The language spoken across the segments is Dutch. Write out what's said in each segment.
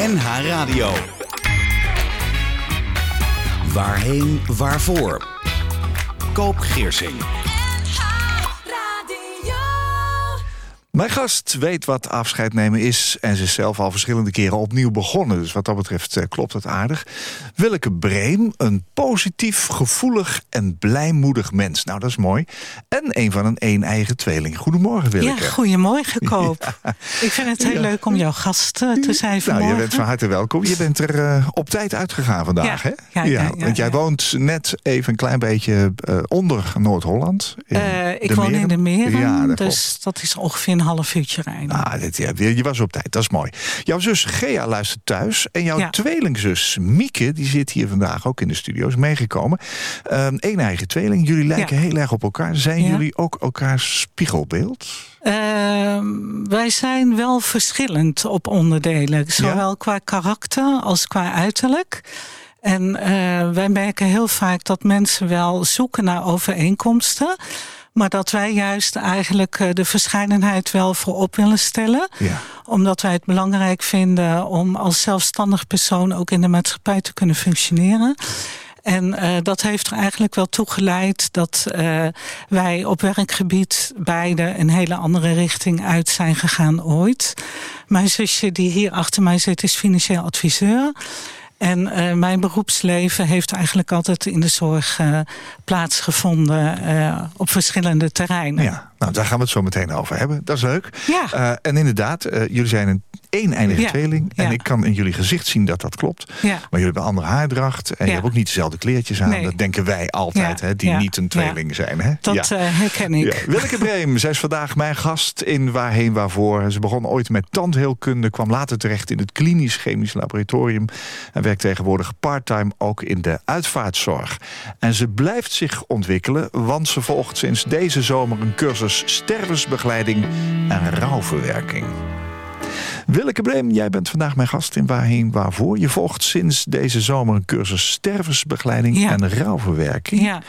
NH Radio. Waarheen, waarvoor? Koop Geersing. Mijn gast weet wat afscheid nemen is en ze is zelf al verschillende keren opnieuw begonnen. Dus wat dat betreft eh, klopt het aardig. Willeke Breem, een positief, gevoelig en blijmoedig mens. Nou, dat is mooi. En een van een een-eigen tweeling. Goedemorgen, Willeke. Ja, goedemorgen, Koop. Ik vind het heel leuk om jouw gast eh, te zijn vanmorgen. Nou, je bent van harte welkom. Je bent er uh, op tijd uitgegaan vandaag, ja, hè? Ja, want jij woont net even een klein beetje uh, onder Noord-Holland. ik woon in de Meren, dus dat is ongeveer een half uurtje rijden. Ah, dit, ja, je was op tijd, dat is mooi. Jouw zus Gea luistert thuis. En jouw Ja. tweelingzus Mieke, die zit hier vandaag ook in de studio, is meegekomen. Eén eigen tweeling. Jullie lijken Ja. heel erg op elkaar. Zijn jullie ook elkaars spiegelbeeld? Ehm, wij zijn wel verschillend op onderdelen. Zowel qua karakter als qua uiterlijk. En eh, wij merken heel vaak dat mensen wel zoeken naar overeenkomsten. Maar dat wij juist eigenlijk eh, de verscheidenheid wel voorop willen stellen. Ja. Omdat wij het belangrijk vinden om als zelfstandig persoon ook in de maatschappij te kunnen functioneren. En eh, dat heeft er eigenlijk wel toe geleid dat eh, wij op werkgebied beide een hele andere richting uit zijn gegaan ooit. Mijn zusje die hier achter mij zit is financieel adviseur. En eh, mijn beroepsleven heeft eigenlijk altijd in de zorg eh, plaatsgevonden eh, op verschillende terreinen. Ja, nou daar gaan we het zo meteen over hebben. Dat is leuk. Ja. En inderdaad, jullie zijn een één-eindige Ja, tweeling. En ja. ik kan in jullie gezicht zien dat dat klopt. Ja. Maar jullie hebben andere haardracht. En je hebt ook niet dezelfde kleertjes aan. Nee. Dat denken wij altijd, hè, die niet een tweeling zijn. Hè? Dat Ja. eh, herken ik. Willeke Breem, zij is vandaag mijn gast in Waarheen Waarvoor. Ze begon ooit met tandheelkunde, kwam later terecht in het klinisch chemisch laboratorium en werkt tegenwoordig parttime ook in de uitvaartzorg. En ze blijft zich ontwikkelen, want ze volgt sinds deze zomer een cursus stervensbegeleiding en rouwverwerking. Willeke Breem, jij bent vandaag mijn gast in Waarheen Waarvoor. Je volgt sinds deze zomer een cursus stervensbegeleiding Ja. en rouwverwerking. Ja.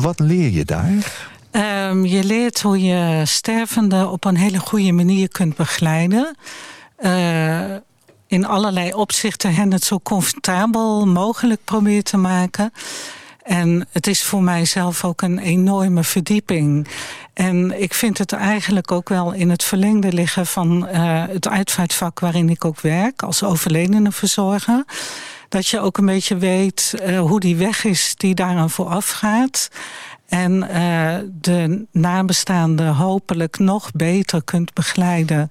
Wat leer je daar? Ehm, je leert hoe je stervenden op een hele goede manier kunt begeleiden. Eh, in allerlei opzichten hen het zo comfortabel mogelijk probeert te maken. En het is voor mijzelf ook een enorme verdieping. En ik vind het eigenlijk ook wel in het verlengde liggen van eh, het uitvaartvak waarin ik ook werk als overledenenverzorger. Dat je ook een beetje weet eh, hoe die weg is die daaraan vooraf gaat. En eh, de nabestaanden hopelijk nog beter kunt begeleiden.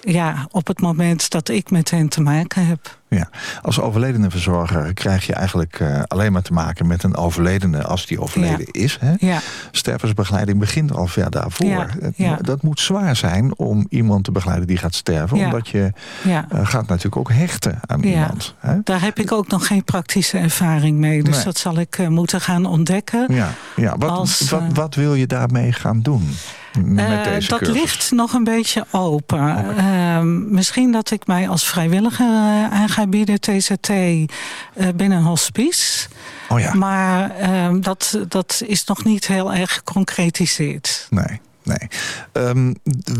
Ja, op het moment dat ik met hen te maken heb. Ja, als overledenenverzorger krijg je eigenlijk eh, alleen maar te maken met een overledene als die overleden Ja. is. Hè? Ja, Stervensbegeleiding begint al ver daarvoor. Ja, Het- ja. Dat moet zwaar zijn om iemand te begeleiden die gaat sterven. Omdat je eh, gaat natuurlijk ook hechten aan iemand. Hè? Daar heb ik ook nog geen praktische ervaring mee. Dus Nee. dat zal ik eh, moeten gaan ontdekken. Ja, ja. Wat, Als, wat, wat wil je daarmee gaan doen? Eh, dat cursus? ligt nog een beetje open. Ehm, misschien dat ik mij als vrijwilliger eh, aan ga bieden, TZT, eh, binnen een hospice. Oh ja, Maar ehm, dat, dat is nog niet heel erg geconcretiseerd. nee. nee. Ehm,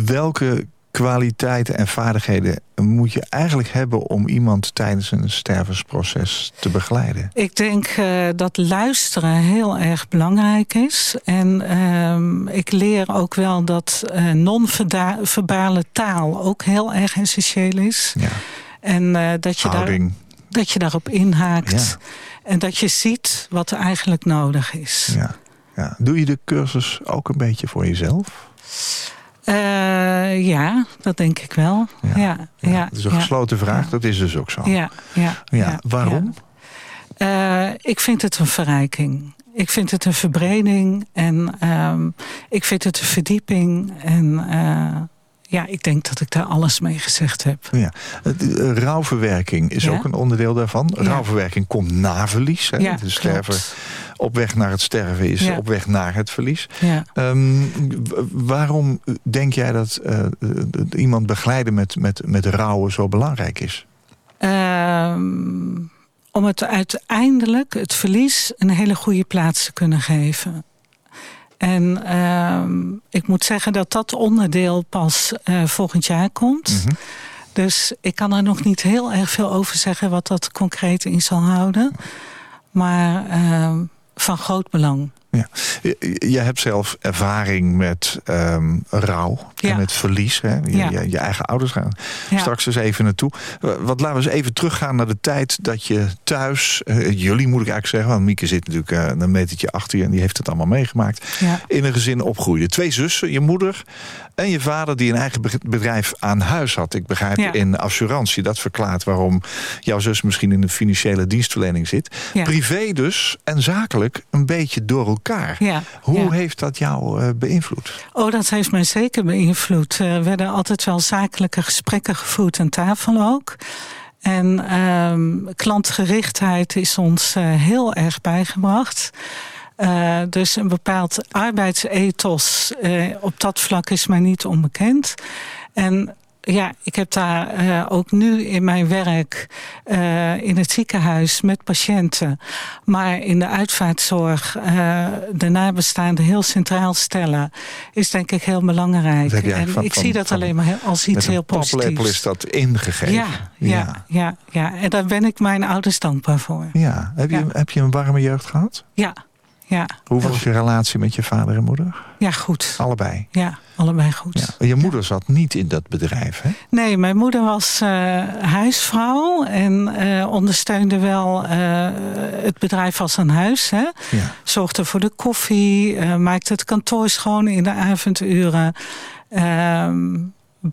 welke kwaliteiten en vaardigheden moet je eigenlijk hebben om iemand tijdens een stervensproces te begeleiden? Ik denk eh, dat luisteren heel erg belangrijk is. En ehm, ik leer ook wel dat eh, non-verbale taal ook heel erg essentieel is. Ja, En eh, dat, je daar, dat je daarop inhaakt. Ja. En dat je ziet wat er eigenlijk nodig is. Ja, ja. Doe je de cursus ook een beetje voor jezelf? Eh, ja, dat denk ik wel. Ja. Ja, ja, dat is een gesloten vraag, dat is dus ook zo. Ja, ja, Ja, waarom? Eh, ik vind het een verrijking. Ik vind het een verbreding en ehm, ik vind het een verdieping. En eh, ja, ik denk dat ik daar alles mee gezegd heb. Ja. Het, eh, rouwverwerking is Ja. ook een onderdeel daarvan. Ja. Rouwverwerking komt na verlies. Hè? Ja, de sterven klopt. op weg naar het sterven is op weg naar het verlies. Ja. Ehm, waarom denk jij dat eh, eh, iemand begeleiden met, met, met rouwen zo belangrijk is? Ehm, om het uiteindelijk, het verlies, een hele goede plaats te kunnen geven. En ehm, ik moet zeggen dat dat onderdeel pas eh, volgend jaar komt. Mhm. Dus ik kan er nog niet heel erg veel over zeggen wat dat concreet in zal houden. Maar uh, van groot belang. Ja. Je, hebt zelf ervaring met um, rouw en met verlies. Hè? Je, ja. je, je, eigen ouders gaan straks eens even naartoe. Wat laten we eens even teruggaan naar de tijd dat je thuis... Uh, jullie moet ik eigenlijk zeggen, want Mieke zit natuurlijk uh, een metertje achter je... en die heeft het allemaal meegemaakt. In een gezin opgroeide. Twee zussen, je moeder en je vader die een eigen bedrijf aan huis had. Ik begrijp in assurantie. Dat verklaart waarom jouw zus misschien in de financiële dienstverlening zit. Privé dus en zakelijk een beetje door elkaar. Ja. Hoe heeft dat jou uh, beïnvloed? Oh, dat heeft mij zeker beïnvloed. Er werden altijd wel zakelijke gesprekken gevoerd aan tafel ook. En um, klantgerichtheid is ons uh, heel erg bijgebracht. Uh, dus een bepaald arbeidsethos uh, op dat vlak is mij niet onbekend. En ja, ik heb daar uh, ook nu in mijn werk uh, in het ziekenhuis met patiënten, maar in de uitvaartzorg uh, de nabestaanden heel centraal stellen, is denk ik heel belangrijk. En van, ik zie dat van, alleen maar als iets heel positiefs. is dat ingegeven. Ja, ja, ja, ja, ja, En daar ben ik mijn ouders dankbaar voor. Ja, heb je, ja. heb je een warme jeugd gehad? Ja. Ja. Hoe was je relatie met je vader en moeder? Ja, goed. Allebei? Ja, allebei goed. Ja. Je moeder zat niet in dat bedrijf, hè? Nee, mijn moeder was uh, huisvrouw en uh, ondersteunde wel uh, het bedrijf als een huis. Hè? Ja. Zorgde voor de koffie, maakte het kantoor schoon in de avonduren. Ehm,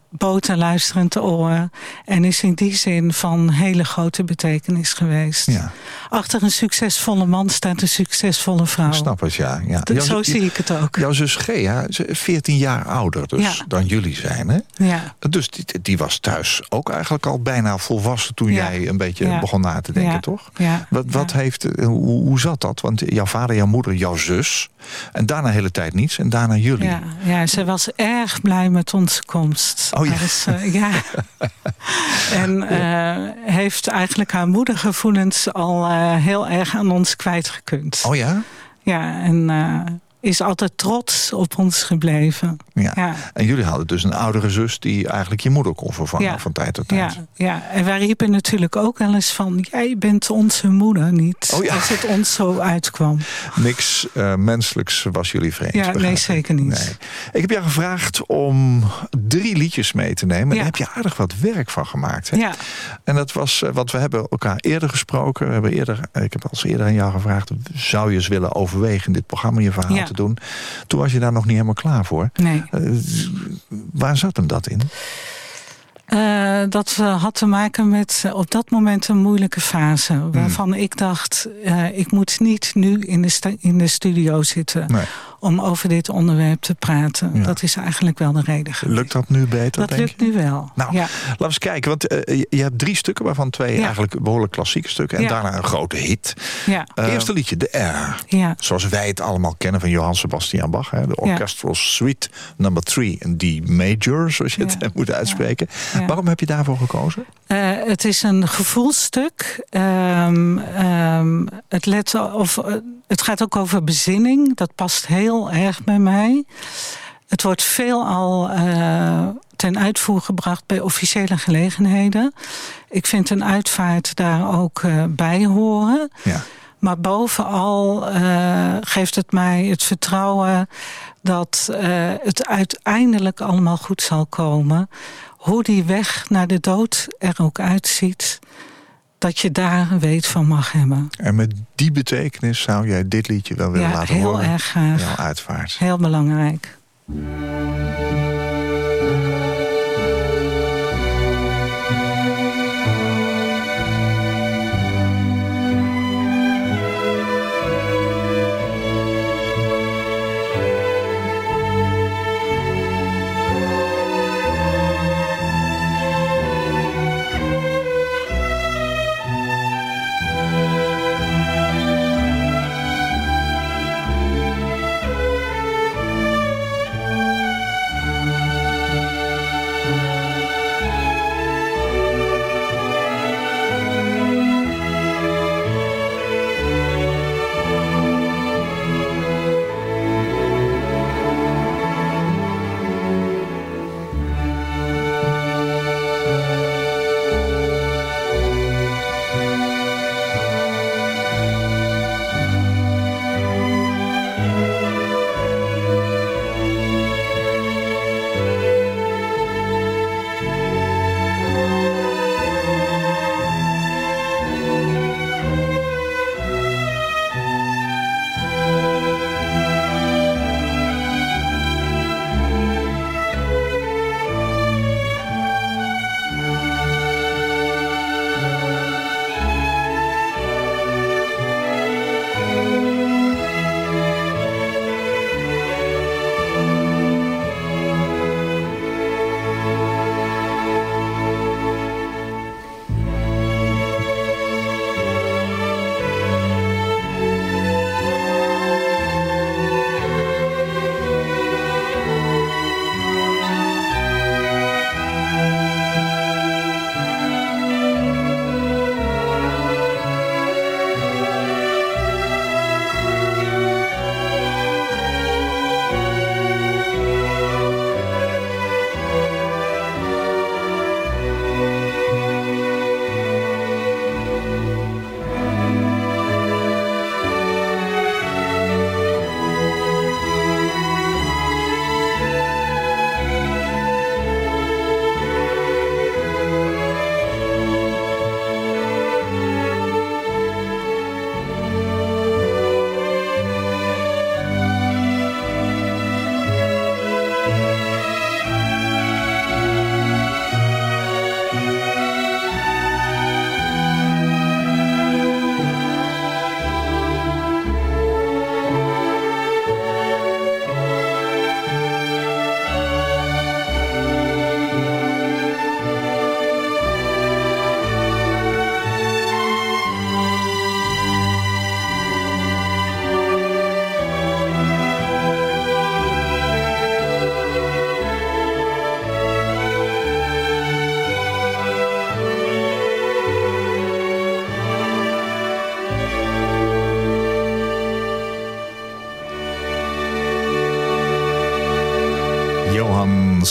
boten luisterend oor. En is in die zin van hele grote betekenis geweest. Ja. Achter een succesvolle man staat een succesvolle vrouw. Ik snap het, ja. ja. Dat, zo zie ik het ook. Jouw zus Gea, 14 jaar ouder dus ja. dan jullie zijn. Hè? Ja. Dus die, die, was thuis ook eigenlijk al bijna volwassen... toen ja. jij een beetje begon na te denken, toch? Ja. Wat, wat heeft, hoe, hoe zat dat? Want jouw vader, jouw moeder, jouw zus... en daarna de hele tijd niets en daarna jullie. Ja, ja ze was erg blij met onze komst. Oh ja. Uh, ja. en uh, heeft eigenlijk haar moedergevoelens al uh, heel erg aan ons kwijtgekund. Oh ja? Ja, en is altijd trots op ons gebleven. Ja. ja. En jullie hadden dus een oudere zus die eigenlijk je moeder kon vervangen ja. van tijd tot tijd. Ja, ja. en wij riepen natuurlijk ook wel eens van... jij bent onze moeder niet, oh, ja. als het ons zo uitkwam. Niks uh, menselijks was jullie vreemd. Ja, nee, zeker niet. Nee. Ik heb jou gevraagd om drie liedjes mee te nemen. Ja. Daar heb je aardig wat werk van gemaakt. Hè? Ja. En dat was, uh, want we hebben elkaar eerder gesproken. We hebben eerder, ik heb al eerder aan jou gevraagd... zou je eens willen overwegen in dit programma je verhaal te doen? Toen was je daar nog niet helemaal klaar voor. Nee. Uh, waar zat hem dat in? Uh, dat had te maken met op dat moment een moeilijke fase. Waarvan mm. ik dacht, uh, ik moet niet nu in de, in de studio zitten... Nee. Om over dit onderwerp te praten. Ja. Dat is eigenlijk wel de reden geweest. Lukt dat nu beter, Dat denk lukt je? nu wel, Nou, ja. laten we eens kijken. Want je, je, hebt drie stukken, waarvan twee ja. eigenlijk behoorlijk klassieke stukken. En ja. daarna een grote hit. Ja. Eerste liedje, de R. Ja. Zoals wij het allemaal kennen van Johann Sebastian Bach. Hè? De Orchestral Suite number 3 en D major, zoals je het moet uitspreken. Waarom heb je daarvoor gekozen? Uh, het is een gevoelstuk. Um, um, het, let of, uh, het gaat ook over bezinning. Dat past heel erg bij mij. Het wordt veelal uh, ten uitvoer gebracht bij officiële gelegenheden. Ik vind een uitvaart daar ook bij horen. Ja. Maar bovenal uh, geeft het mij het vertrouwen dat uh, het uiteindelijk allemaal goed zal komen. Hoe die weg naar de dood er ook uitziet, dat je daar weet van mag hebben. En met die betekenis zou jij dit liedje wel willen ja, laten heel horen? erg graag. Jouw uitvaart. Heel belangrijk.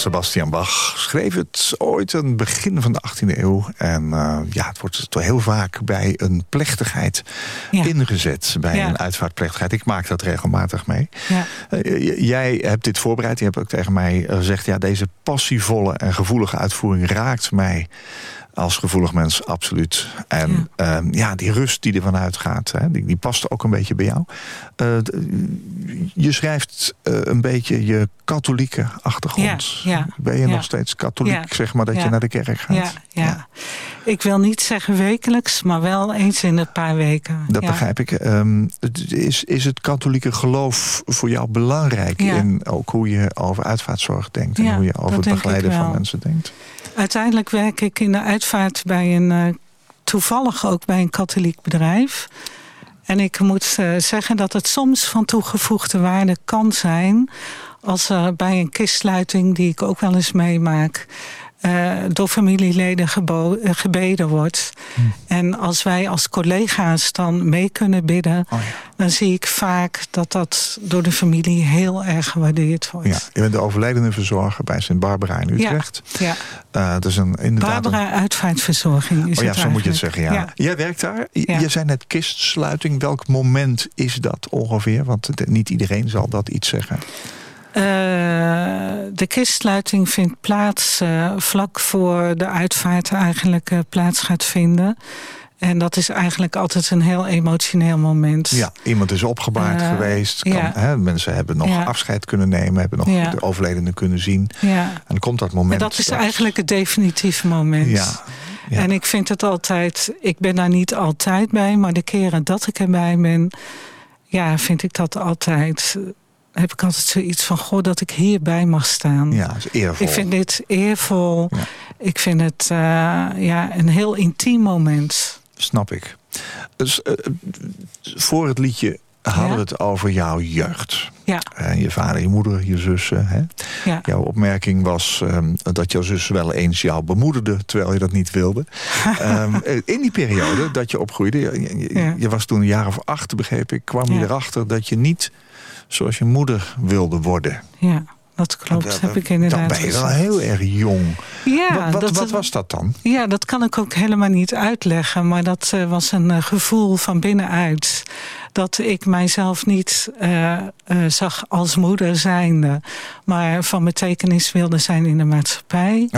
Sebastian Bach schreef het ooit aan het begin van de 18e eeuw. En uh, ja, het wordt toch heel vaak bij een plechtigheid ja. ingezet. Bij ja. een uitvaartplechtigheid. Ik maak dat regelmatig mee. Ja. Uh, jij hebt dit voorbereid. Je hebt ook tegen mij gezegd... ja, deze passievolle en gevoelige uitvoering raakt mij als gevoelig mens, absoluut. En ja, um, ja die rust die er vanuit gaat, hè, die, die past ook een beetje bij jou. Uh, je schrijft uh, een beetje je katholieke achtergrond. Ja, ja, ben je nog steeds katholiek, zeg maar, dat je naar de kerk gaat? Ja, ja, ik wil niet zeggen wekelijks, maar wel eens in een paar weken. Dat begrijp ik. Um, is, is het katholieke geloof voor jou belangrijk in ook hoe je over uitvaartzorg denkt en hoe je over het begeleiden van mensen denkt? Uiteindelijk werk ik in de uitvaart bij een, uh, toevallig ook bij een katholiek bedrijf. En ik moet uh, zeggen dat het soms van toegevoegde waarde kan zijn... als bij een kistsluiting, die ik ook wel eens meemaak... Uh, door familieleden gebeden wordt. Hm. En als wij als collega's dan mee kunnen bidden... Oh ja. dan zie ik vaak dat dat door de familie heel erg gewaardeerd wordt. Ja, je bent de overledene verzorger bij Sint Barbara in Utrecht. Ja, ja. Uh, dat is een, inderdaad Barbara een... Uitvaartverzorging is oh ja, het zo moet je het zeggen, ja. ja. Jij werkt daar. Ja. Je zei net kistsluiting. Welk moment is dat ongeveer? Want niet iedereen zal dat iets zeggen. Uh, de kistsluiting vindt plaats uh, vlak voor de uitvaart eigenlijk uh, plaats gaat vinden. En dat is eigenlijk altijd een heel emotioneel moment. Ja, iemand is opgebaard geweest. Kan, ja. hè, mensen hebben nog Ja. afscheid kunnen nemen. Hebben nog Ja. de overledene kunnen zien. Ja. En dan komt dat moment. En dat is eigenlijk het definitieve moment. En ik vind het altijd, ik ben daar niet altijd bij, maar de keren dat ik erbij ben, ja, vind ik dat altijd, heb ik altijd zoiets van, goh, dat ik hierbij mag staan. Ja, is eervol. Ik vind dit eervol. Ja. Ik vind het uh, ja, een heel intiem moment. Snap ik. Dus, uh, voor het liedje hadden we het over jouw jeugd. Ja. En je vader, je moeder, je zussen. Hè? Ja. Jouw opmerking was um, dat jouw zus wel eens jou bemoedigde... terwijl je dat niet wilde. um, in die periode dat je opgroeide... Je, je, was toen een jaar of acht, begreep ik... kwam je erachter dat je niet zoals je moeder wilde worden. Ja, dat klopt. Dat- heb ik inderdaad Dan ben je wel heel erg jong. Ja, wat wat, dat, wat was dat dan? Ja, dat kan ik ook helemaal niet uitleggen. Maar dat uh, was een uh, gevoel van binnenuit. Dat ik mijzelf niet uh, zag als moeder zijnde. Maar van betekenis wilde zijn in de maatschappij.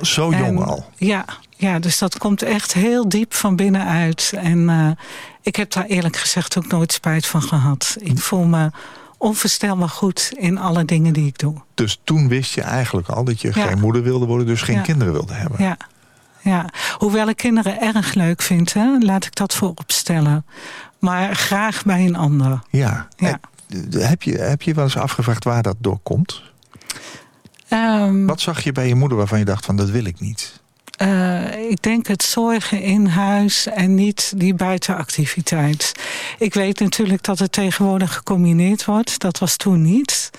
Zo jong en, al? Ja, ja, dus dat komt echt heel diep van binnenuit. En ik heb daar eerlijk gezegd ook nooit spijt van gehad. Ik voel me onvoorstelbaar goed in alle dingen die ik doe. Dus toen wist je eigenlijk al dat je Ja. geen moeder wilde worden... dus geen Ja. kinderen wilde hebben? Ja. Ja, hoewel ik kinderen erg leuk vind, hè, laat ik dat voorop stellen. Maar graag bij een ander. Ja. Ja. En, Heb je, heb je wel eens afgevraagd waar dat door komt? Um, Wat zag je bij je moeder waarvan je dacht van dat wil ik niet? Uh, ik denk het zorgen in huis en niet die buitenactiviteit. Ik weet natuurlijk dat het tegenwoordig gecombineerd wordt. Dat was toen niet.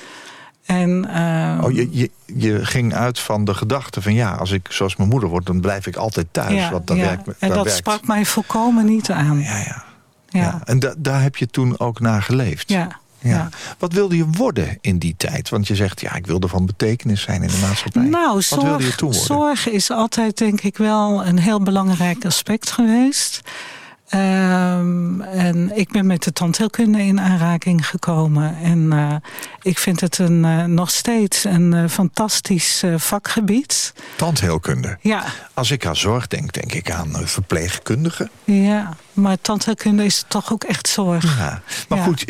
En, uh, oh, je, je, je ging uit van de gedachte van ja, als ik zoals mijn moeder word, dan blijf ik altijd thuis. Ja, want dan ja. werkt, en dat werkt. sprak mij volkomen niet aan. Ja, ja. ja. ja. En da daar heb je toen ook naar geleefd. Ja. Ja. Ja. Wat wilde je worden in die tijd? Want je zegt, ja, ik wilde van betekenis zijn in de maatschappij. Nou, Wat zorg, wilde je toen worden? zorg is altijd denk ik wel een heel belangrijk aspect geweest. Um, en ik ben met de tandheelkunde in aanraking gekomen. En uh, ik vind het een, uh, nog steeds een uh, fantastisch vakgebied. Tandheelkunde? Ja. Als ik aan zorg denk, denk ik aan verpleegkundigen. Ja, maar tandheelkunde is toch ook echt zorg. Ja. Maar ja. goed,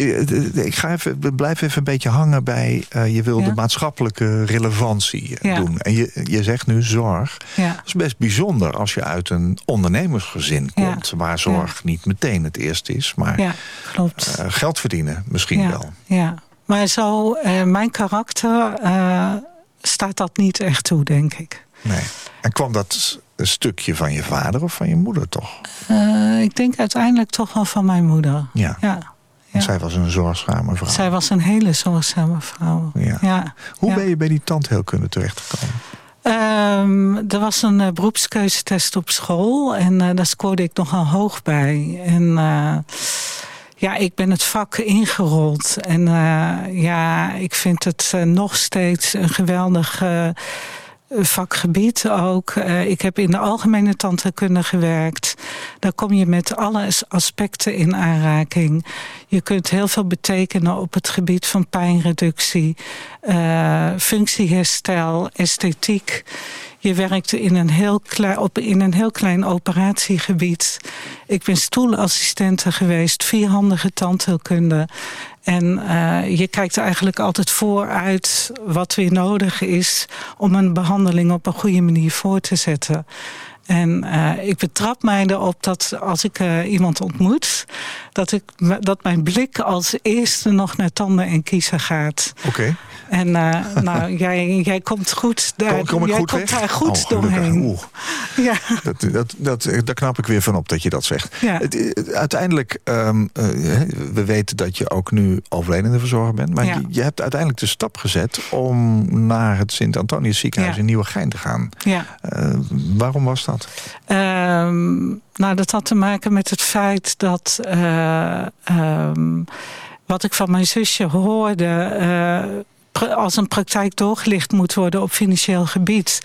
ik ga even, blijf even een beetje hangen bij... Uh, je wil ja. de maatschappelijke relevantie ja. doen. En je, je zegt nu zorg. Dat is best bijzonder als je uit een ondernemersgezin komt... waar zorg niet meteen het eerste is. Maar klopt. Uh, geld verdienen misschien wel. Ja, maar zo, uh, mijn karakter staat dat niet echt toe, denk ik. Nee. En kwam dat een stukje van je vader of van je moeder toch? Uh, ik denk uiteindelijk toch wel van mijn moeder. Ja. ja. Ja. Zij was een zorgzame vrouw. Zij was een hele zorgzame vrouw. Ja. ja. Hoe ben je bij die tandheelkunde terechtgekomen? Um, er was een uh, beroepskeuzetest op school en uh, daar scoorde ik nogal hoog bij. En Ja, ik ben het vak ingerold. En ja, ik vind het nog steeds een geweldig uh, vakgebied ook. ik heb in de algemene tandheelkunde gewerkt. Daar kom je met alle aspecten in aanraking. Je kunt heel veel betekenen op het gebied van pijnreductie, functieherstel, esthetiek. Je werkte in een heel klein, op, in een heel klein operatiegebied. Ik ben stoelassistente geweest, vierhandige tandheelkunde. En uh, je kijkt eigenlijk altijd vooruit wat weer nodig is... om een behandeling op een goede manier voor te zetten. En uh, ik betrap mij erop dat als ik uh, iemand ontmoet... Dat, ik, dat mijn blik als eerste nog naar tanden en kiezen gaat. Oké. Okay. En uh, nou, jij, jij komt goed daar, kom, kom ik jij goed komt weg? daar goed oh, doorheen. Oeh. Ja. Dat, dat, dat, daar knap ik weer van op dat je dat zegt. Ja. Uiteindelijk, um, uh, we weten dat je ook nu overledende verzorger bent. Maar Ja. je, je hebt uiteindelijk de stap gezet om naar het Sint-Antonius ziekenhuis Ja. in Nieuwegein te gaan. Ja. Waarom was dat? Ehm, nou, dat had te maken met het feit dat... eh, ehm, wat ik van mijn zusje hoorde... eh, als een praktijk doorgelicht moet worden op financieel gebied...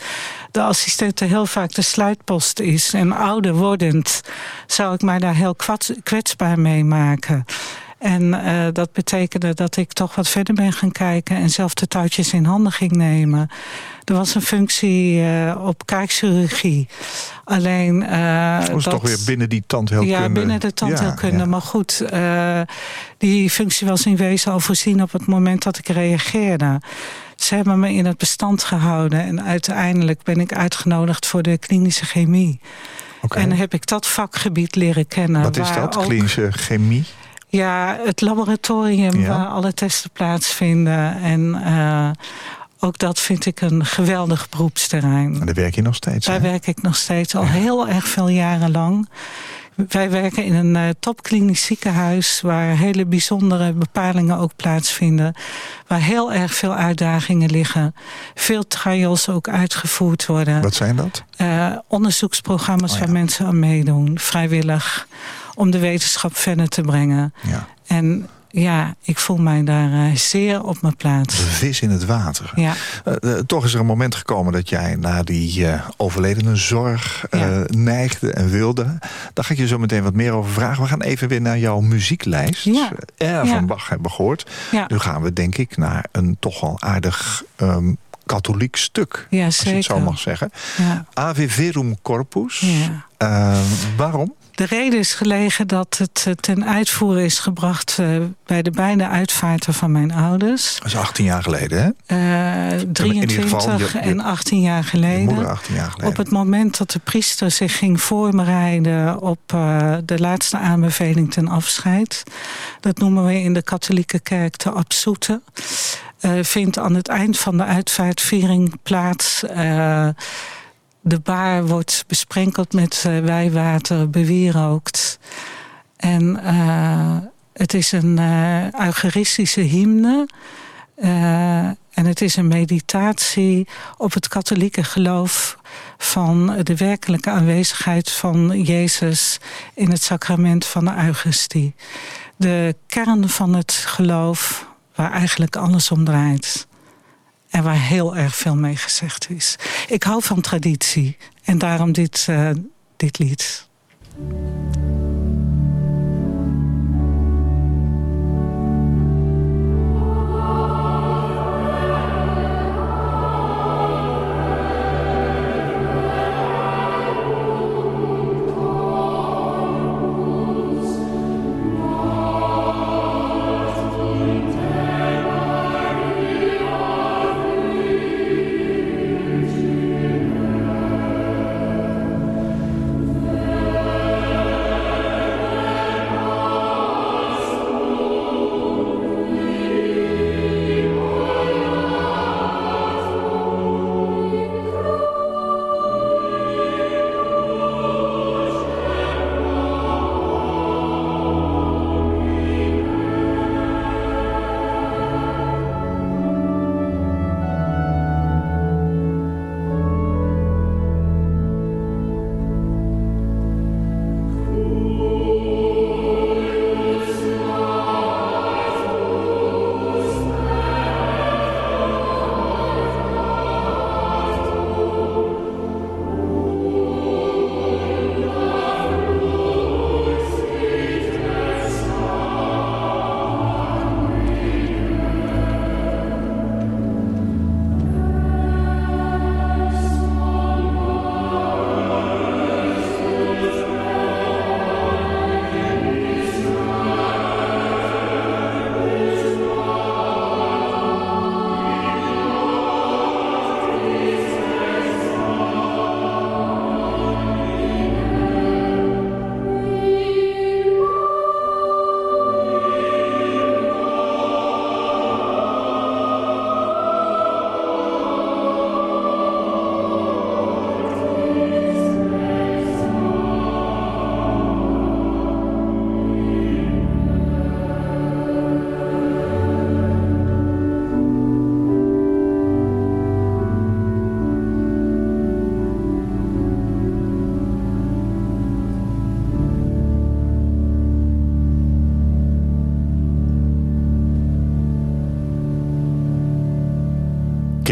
de assistente heel vaak de sluitpost is. En ouder wordend zou ik mij daar heel kwetsbaar mee maken... En uh, dat betekende dat ik toch wat verder ben gaan kijken... en zelf de touwtjes in handen ging nemen. Er was een functie uh, op kaakchirurgie. Alleen... Uh, Dat was toch weer binnen die tandheelkunde. Ja, binnen de tandheelkunde. Ja, ja. Maar goed, die functie was in wezen al voorzien op het moment dat ik reageerde. Ze hebben me in het bestand gehouden. En uiteindelijk ben ik uitgenodigd voor de klinische chemie. Okay. En heb ik dat vakgebied leren kennen. Wat is dat, klinische chemie? Ja, het laboratorium Ja. waar alle testen plaatsvinden. En uh, ook dat vind ik een geweldig beroepsterrein. En daar werk je nog steeds, Daar hè? werk ik nog steeds al heel erg veel jaren lang. Wij werken in een uh, topklinisch ziekenhuis... waar hele bijzondere bepalingen ook plaatsvinden. Waar heel erg veel uitdagingen liggen. Veel trials ook uitgevoerd worden. Wat zijn dat? Uh, onderzoeksprogramma's Oh ja. waar mensen aan meedoen. Vrijwillig. Om de wetenschap verder te brengen. Ja. En ja, ik voel mij daar uh, zeer op mijn plaats. De vis in het water. Ja. Uh, uh, toch is er een moment gekomen dat jij naar die uh, overledene zorg Ja. neigde en wilde. Daar ga ik je zo meteen wat meer over vragen. We gaan even weer naar jouw muzieklijst. Ja. Er Ja. van Bach hebben we gehoord. Nu gaan we denk ik naar een toch wel aardig um, katholiek stuk. Ja, als je het zo mag zeggen. Ja. Ave Verum Corpus. Ja. Waarom? De reden is gelegen dat het eh, ten uitvoer is gebracht uh, bij de beide uitvaarten van mijn ouders. Dat is 18 jaar geleden, hè? Uh, 23 geval, je, je, en 18 jaar geleden. moeder 18 jaar geleden. Op het moment dat de priester zich ging voorbereiden op uh, de laatste aanbeveling ten afscheid. Dat noemen we in de katholieke kerk de absoete. Uh, vindt aan het eind van de uitvaartviering plaats... De baar wordt besprenkeld met uh, wijwater, bewierookt. En uh, het is een uh, eucharistische hymne. En het is een meditatie op het katholieke geloof van de werkelijke aanwezigheid van Jezus in het sacrament van de Eucharistie. De kern van het geloof waar eigenlijk alles om draait. En waar heel erg veel mee gezegd is. Ik hou van traditie. En daarom dit, uh, dit lied.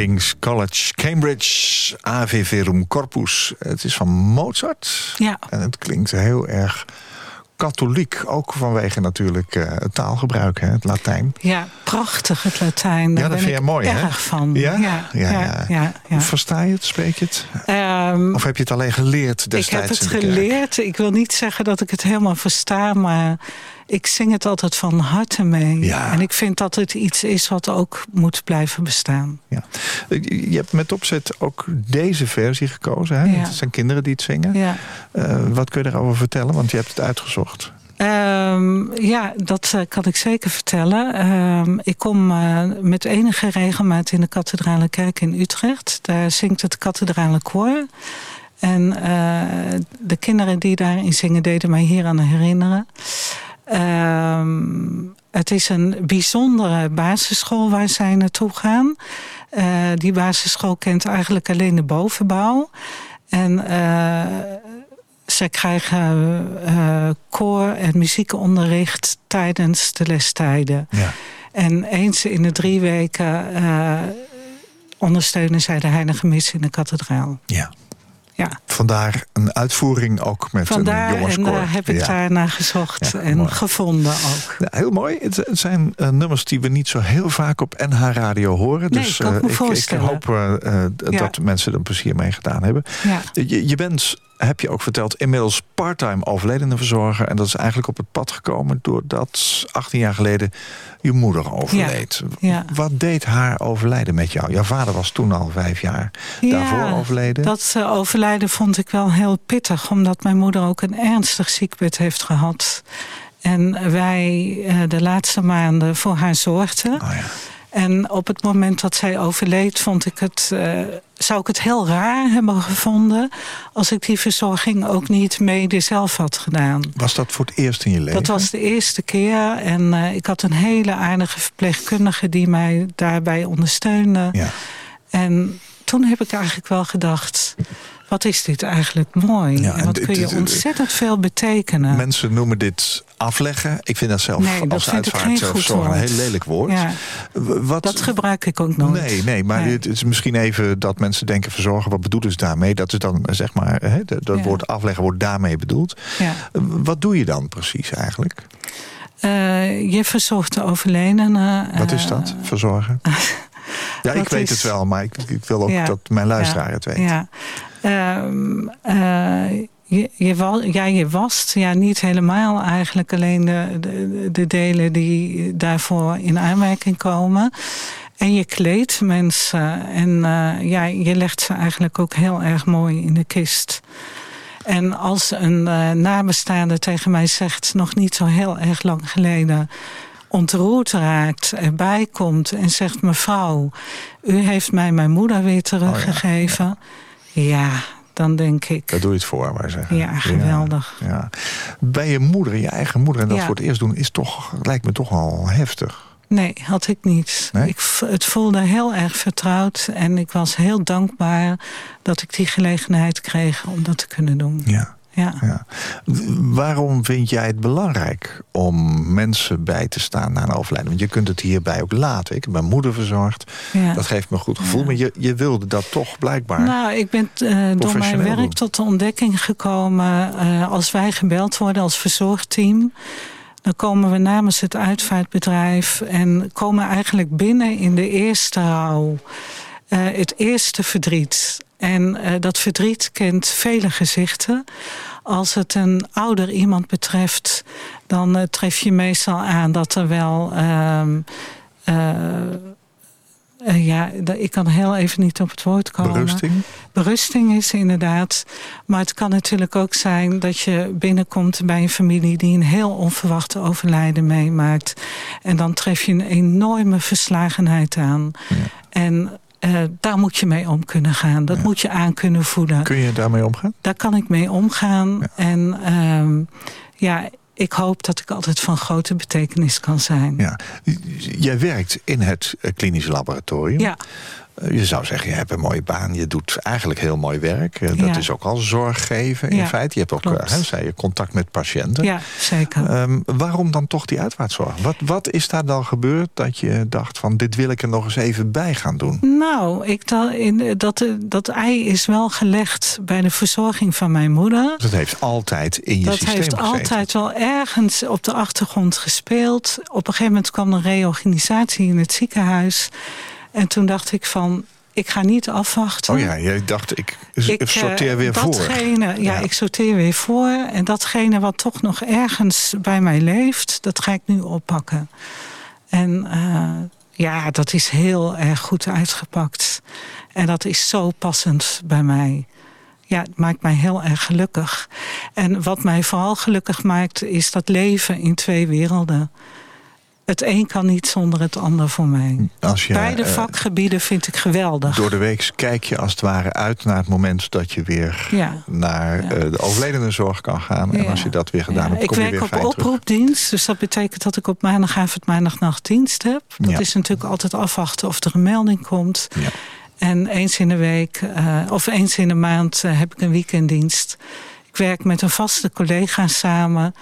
King's College, Cambridge, Ave Verum Corpus. Het is van Mozart. Ja. En het klinkt heel erg katholiek. Ook vanwege natuurlijk uh, het taalgebruik, hè, het Latijn. Ja, prachtig het Latijn. Daar ja, dat ben vind je mooi, erg hè? van. Ja? Ja, ja, ja, ja, ja. Versta je het, spreek je het? Um, of heb je het alleen geleerd destijds Ik heb het geleerd. Ik wil niet zeggen dat ik het helemaal versta, maar ik zing het altijd van harte mee. Ja. En ik vind dat het iets is wat ook moet blijven bestaan. Ja. Je hebt met opzet ook deze versie gekozen. Hè? Ja. Het zijn kinderen die het zingen. Ja. Uh, wat kun je daarover vertellen? Want je hebt het uitgezocht. Um, ja, dat uh, kan ik zeker vertellen. Um, ik kom uh, met enige regelmaat in de kathedrale kerk in Utrecht. Daar zingt het kathedrale koor. En uh, de kinderen die daarin zingen deden mij hier aan herinneren. Um, het is een bijzondere basisschool waar zij naartoe gaan. Uh, die basisschool kent eigenlijk alleen de bovenbouw. En uh, zij krijgen uh, koor- en muziekonderricht tijdens de lestijden. Ja. En eens in de drie weken ondersteunen zij de heilige mis in de kathedraal. Ja. Ja. Vandaar een uitvoering ook met Vandaar, een jongenskoor. En daar heb ik ja. daar naar gezocht Ja, en mooi. gevonden ook. Ja, heel mooi. Het, het zijn uh, nummers die we niet zo heel vaak op NH Radio horen. Nee, dus kan ik ik, ik hoop uh, Ja. dat mensen er plezier mee gedaan hebben. Je bent, heb je ook verteld, inmiddels parttime overledene verzorger. En dat is eigenlijk op het pad gekomen doordat 18 jaar geleden je moeder overleed. Ja. Wat deed haar overlijden met jou? Jouw vader was toen al vijf jaar daarvoor overleden. Dat uh, overlijden vond ik wel heel pittig. Omdat mijn moeder ook een ernstig ziekbed heeft gehad. En wij uh, de laatste maanden voor haar zorgden. Oh ja. En op het moment dat zij overleed, vond ik het, uh, zou ik het heel raar hebben gevonden als ik die verzorging ook niet mede zelf had gedaan. Was dat voor het eerst in je leven? Dat was de eerste keer. En uh, ik had een hele aardige verpleegkundige die mij daarbij ondersteunde. Ja. En toen heb ik eigenlijk wel gedacht wat is dit eigenlijk mooi. Ja, en wat kun je ontzettend veel betekenen. Mensen noemen dit afleggen. Ik vind dat zelf Nee, als goed uitvaartzorger een heel lelijk woord. Ja, Wat, dat gebruik ik ook nooit. Nee, nee, maar Nee. het is misschien even dat mensen denken verzorgen. Wat bedoelen ze daarmee? Dat is dan eh, zeg maar, hè, dat Ja. woord afleggen wordt daarmee bedoeld. Ja. Eh, Wat doe je dan precies eigenlijk? Eh, je verzorgt de overledene. Wat is eh, dat, verzorgen? Ja, ik weet is- het wel, maar ik, ik wil ook Ja. dat mijn luisteraar het weet. Ja. Ehm, eh, je, je, ja, je wast ja, niet helemaal eigenlijk alleen de, de, de delen die daarvoor in aanmerking komen. En je kleedt mensen en eh, ja, je legt ze eigenlijk ook heel erg mooi in de kist. En als een eh, nabestaande tegen mij zegt, nog niet zo heel erg lang geleden, ontroerd raakt, erbij komt en zegt: Mevrouw, u heeft mij mijn moeder weer teruggegeven. ja. Dan denk ik. Daar doe je het voor, maar zeggen. Ja, geweldig. Ja, ja. Bij je moeder, je eigen moeder, en dat Ja. voor het eerst doen, is toch, lijkt me toch al heftig. Nee, had ik niet. Nee? Ik, het voelde heel erg vertrouwd. En ik was heel dankbaar dat ik die gelegenheid kreeg om dat te kunnen doen. Ja. Ja. Ja. Waarom vind jij het belangrijk om mensen bij te staan na een overlijden? Want je kunt het hierbij ook laten. Ik heb mijn moeder verzorgd. ja. Dat geeft me een goed gevoel. Ja. Maar je, je wilde dat toch blijkbaar. Nou, ik ben eh, door mijn werk doen. tot de ontdekking gekomen... eh, als wij gebeld worden als verzorgteam... dan komen we namens het uitvaartbedrijf... en komen eigenlijk binnen in de eerste rouw. Eh, het eerste verdriet. En eh, dat verdriet kent vele gezichten. Als het een ouder iemand betreft... dan eh, tref je meestal aan dat er wel... ehm, eh, ja, ik kan heel even niet op het woord komen. Berusting? Berusting is inderdaad. Maar het kan natuurlijk ook zijn dat je binnenkomt bij een familie die een heel onverwachte overlijden meemaakt. En dan tref je een enorme verslagenheid aan. Ja. En eh, daar moet je mee om kunnen gaan. Dat Ja. moet je aan kunnen voeden. Kun je daarmee omgaan? Daar kan ik mee omgaan. Ja. En ehm, ja, ik hoop dat ik altijd van grote betekenis kan zijn. Ja. Jij werkt in het eh, klinische laboratorium. Ja. Eh, je zou zeggen, je hebt een mooie baan. Je doet eigenlijk heel mooi werk. Eh, dat is ook al zorg geven in Ja, feite. Je hebt ook, eh, hè, zei je, contact met patiënten. Ja, zeker. Ehm, waarom dan toch die uitvaartzorg? Wat, wat is daar dan gebeurd dat je dacht van... dit wil ik er nog eens even bij gaan doen? Nou, ik dacht, in, dat, dat ei is wel gelegd bij de verzorging van mijn moeder. Dat heeft altijd in je dat systeem heeft gezeten. altijd wel ergens op de achtergrond gespeeld. Op een gegeven moment kwam er reorganisatie in het ziekenhuis. En toen dacht ik van, ik ga niet afwachten. Oh ja, je dacht, ik, Ik, sorteer eh, weer voor. datgene, Ja, Ja. ik sorteer weer voor. En datgene wat toch nog ergens bij mij leeft, dat ga ik nu oppakken. En eh, ja, dat is heel erg goed uitgepakt. En dat is zo passend bij mij. Ja, het maakt mij heel erg gelukkig. En wat mij vooral gelukkig maakt, is dat leven in twee werelden. Het een kan niet zonder het ander voor mij. Als je, Beide eh, vakgebieden vind ik geweldig. Door de week kijk je als het ware uit naar het moment dat je weer Ja. naar Ja. eh, de overledenzorg kan gaan. En als je dat weer gedaan hebt, ik kom je werk weer op fijn terug. oproepdienst, dus dat betekent dat ik op maandagavond, maandagnacht dienst heb. Dat is natuurlijk altijd afwachten of er een melding komt. Ja. En eens in de week, eh, of eens in de maand, heb ik een weekenddienst. Ik werk met een vaste collega samen.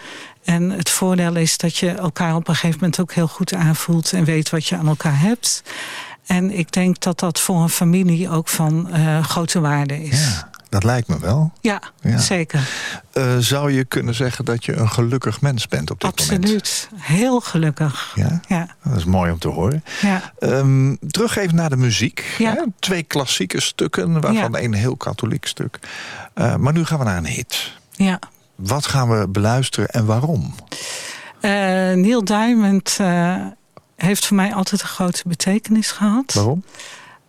En het voordeel is dat je elkaar op een gegeven moment ook heel goed aanvoelt en weet wat je aan elkaar hebt. En ik denk dat dat voor een familie ook van eh, grote waarde is. Ja, dat lijkt me wel. Ja, Ja. zeker. Eh, zou je kunnen zeggen dat je een gelukkig mens bent op dit moment? Absoluut. Heel gelukkig. Ja? Ja, Dat is mooi om te horen. ja. Ehm, terug even naar de muziek. Ja. Hè? Twee klassieke stukken, waarvan een heel katholiek stuk. Eh, maar nu gaan we naar een hit. ja. Wat gaan we beluisteren en waarom? Eh, Neil Diamond eh, heeft voor mij altijd een grote betekenis gehad. Waarom?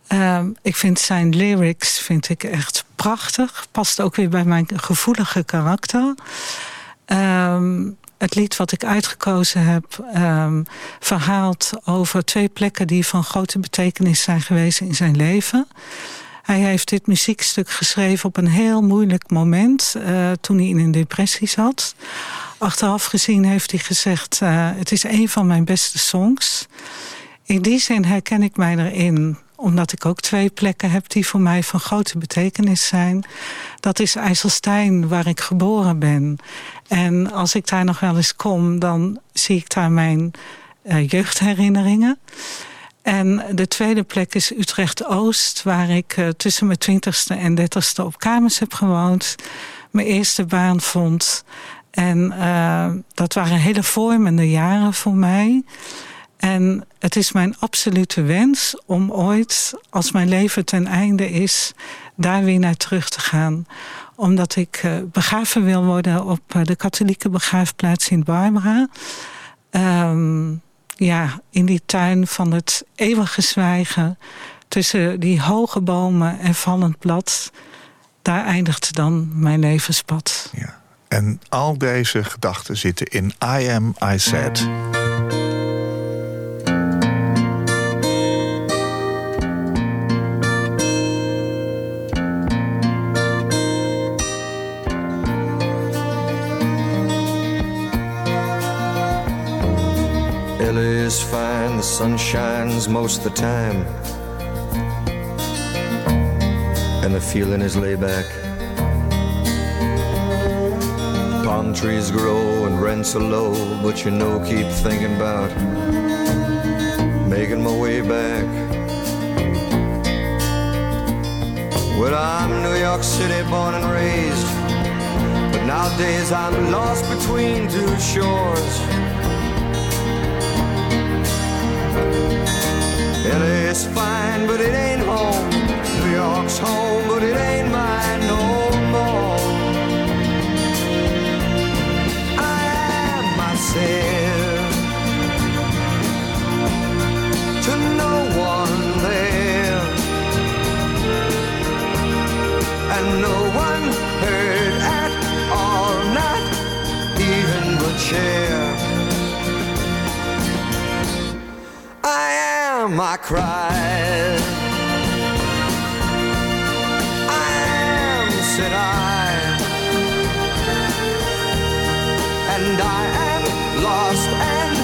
Ehm, ik vind zijn lyrics vind ik echt prachtig. Past ook weer bij mijn gevoelige karakter. Ehm, het lied wat ik uitgekozen heb... ehm, verhaalt over twee plekken die van grote betekenis zijn geweest in zijn leven. Hij heeft dit muziekstuk geschreven op een heel moeilijk moment... eh, toen hij in een depressie zat. Achteraf gezien heeft hij gezegd... eh, het is een van mijn beste songs. In die zin herken ik mij erin omdat ik ook twee plekken heb die voor mij van grote betekenis zijn. Dat is IJsselstein, waar ik geboren ben. En als ik daar nog wel eens kom, dan zie ik daar mijn eh, jeugdherinneringen. En de tweede plek is Utrecht-Oost, waar ik eh, tussen mijn twintigste en dertigste op kamers heb gewoond. Mijn eerste baan vond. En eh, dat waren hele vormende jaren voor mij. En het is mijn absolute wens om ooit, als mijn leven ten einde is, daar weer naar terug te gaan. Omdat ik uh, begraven wil worden op de katholieke begraafplaats in Barbara. Um, ja, in die tuin van het eeuwige zwijgen. Tussen die hoge bomen en vallend blad. Daar eindigt dan mijn levenspad. Ja. En al deze gedachten zitten in I Am, I Said. The sun shines most the time. And the feeling is laid back. Palm trees grow and rents are low, but you know, keep thinking about making my way back. Well, I'm New York City born and raised, but nowadays I'm lost between two shores. LA's fine, but it ain't home. New York's home, but it ain't mine cry. I am, said I, and I am lost, and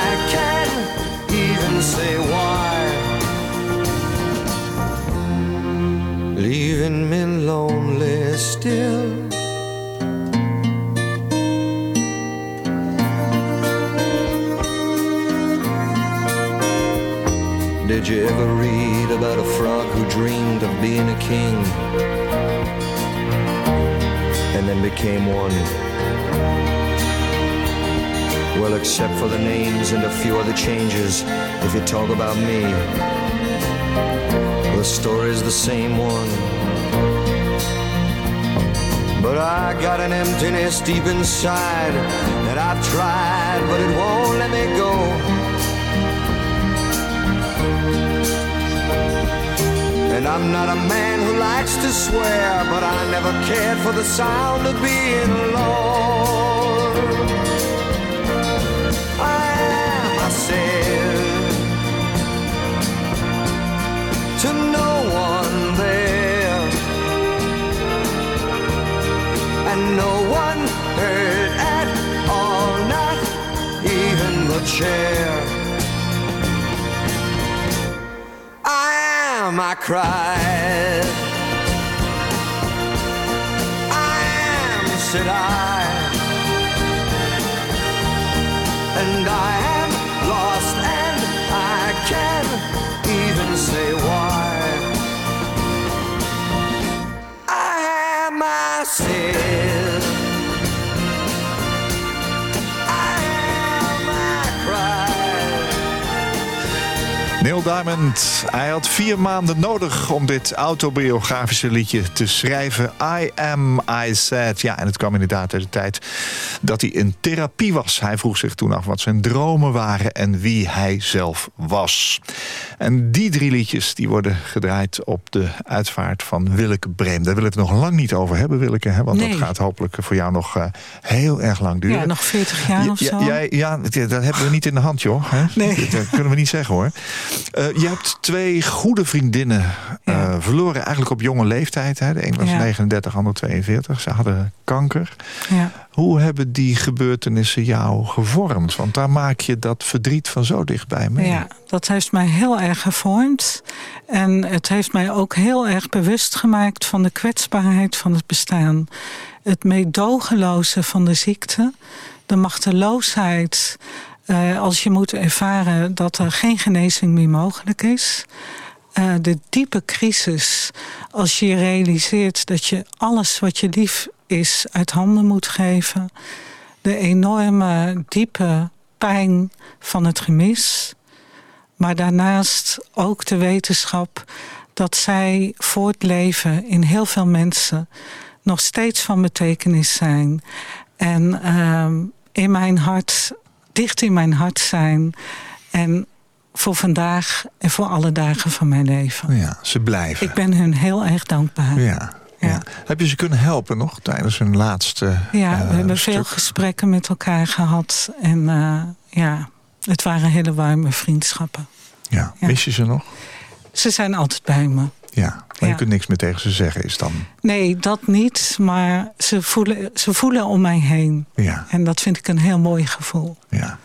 I can't even say why. Leaving me lonely still. Did you ever read about a frog who dreamed of being a king and then became one? Well, except for the names and a few other changes, if you talk about me, the story's the same one. But I got an emptiness deep inside that I've tried, but it won't let me go. And I'm not a man who likes to swear, but I never cared for the sound of being alone. I am, said, to no one there, and no one heard at all, not even the chair. Am, I cried. I am, said I. And I Diamond, hij had vier maanden nodig om dit autobiografische liedje te schrijven. I am, I said. Ja, en het kwam inderdaad uit de tijd dat hij in therapie was. Hij vroeg zich toen af wat zijn dromen waren en wie hij zelf was. En die drie liedjes die worden gedraaid op de uitvaart van Willeke Breem. Daar willen we het nog lang niet over hebben, Willeke. Hè? Want Nee. dat gaat hopelijk voor jou nog eh, heel erg lang duren. Ja, nog 40 jaar of Ja, zo. ja, dat hebben we niet in de hand, joh. Hè? Nee. Dat kunnen we niet zeggen, hoor. Eh, je hebt twee goede vriendinnen eh, verloren, eigenlijk op jonge leeftijd. Hè? De een was Ja. 39, de ander 42. Ze hadden kanker. Ja. Hoe hebben die gebeurtenissen jou gevormd? Want daar maak je dat verdriet van zo dichtbij mee. Ja, dat heeft mij heel erg gevormd. En het heeft mij ook heel erg bewust gemaakt van de kwetsbaarheid van het bestaan. Het meedogenloze van de ziekte. De machteloosheid eh, als je moet ervaren dat er geen genezing meer mogelijk is. Eh, de diepe crisis als je realiseert dat je alles wat je lief is uit handen moet geven. De enorme diepe pijn van het gemis. Maar daarnaast ook de wetenschap dat zij voortleven in heel veel mensen nog steeds van betekenis zijn. En ehm, in mijn hart, dicht in mijn hart zijn. En voor vandaag en voor alle dagen van mijn leven. Ja, ze blijven. Ik ben hun heel erg dankbaar. Ja. Ja. Ja. Heb je ze kunnen helpen nog tijdens hun laatste Ja, eh, we hebben stuk? veel gesprekken met elkaar gehad. En eh, ja, het waren hele warme vriendschappen. Ja. Ja. Mis je ze nog? Ze zijn altijd bij me. Ja, maar je kunt niks meer tegen ze zeggen, is dan... Nee, dat niet. Maar ze voelen, ze voelen om mij heen. Ja, En dat vind ik een heel mooi gevoel. ja.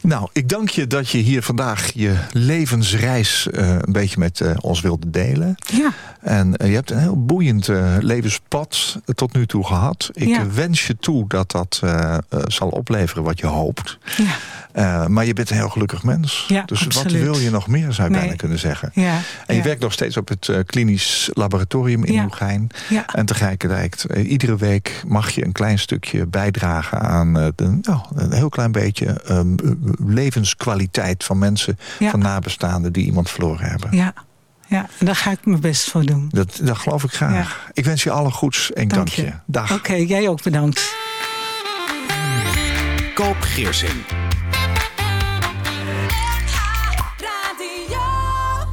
Nou, ik dank je dat je hier vandaag je levensreis eh, een beetje met eh, ons wilde delen. Ja, En eh, je hebt een heel boeiend levenspad tot nu toe gehad. Ik Ja. wens je toe dat dat zal opleveren wat je hoopt. ja, maar je bent een heel gelukkig mens. Ja, dus wat wil je nog meer, zou je Nee. bijna kunnen zeggen. ja. En je werkt nog steeds op het eh, laboratorium in Ja. En tegelijkertijd, eh, iedere week mag je een klein stukje bijdragen aan eh, de, nou, een heel klein beetje ehm, eh, levenskwaliteit van mensen, Ja. van nabestaanden die iemand verloren hebben. ja, ja. En daar ga ik mijn best voor doen. Dat, dat geloof ik graag. Ik wens je alle goeds en dank, je. Dag. Oké, jij ook bedankt. Koop Geersing.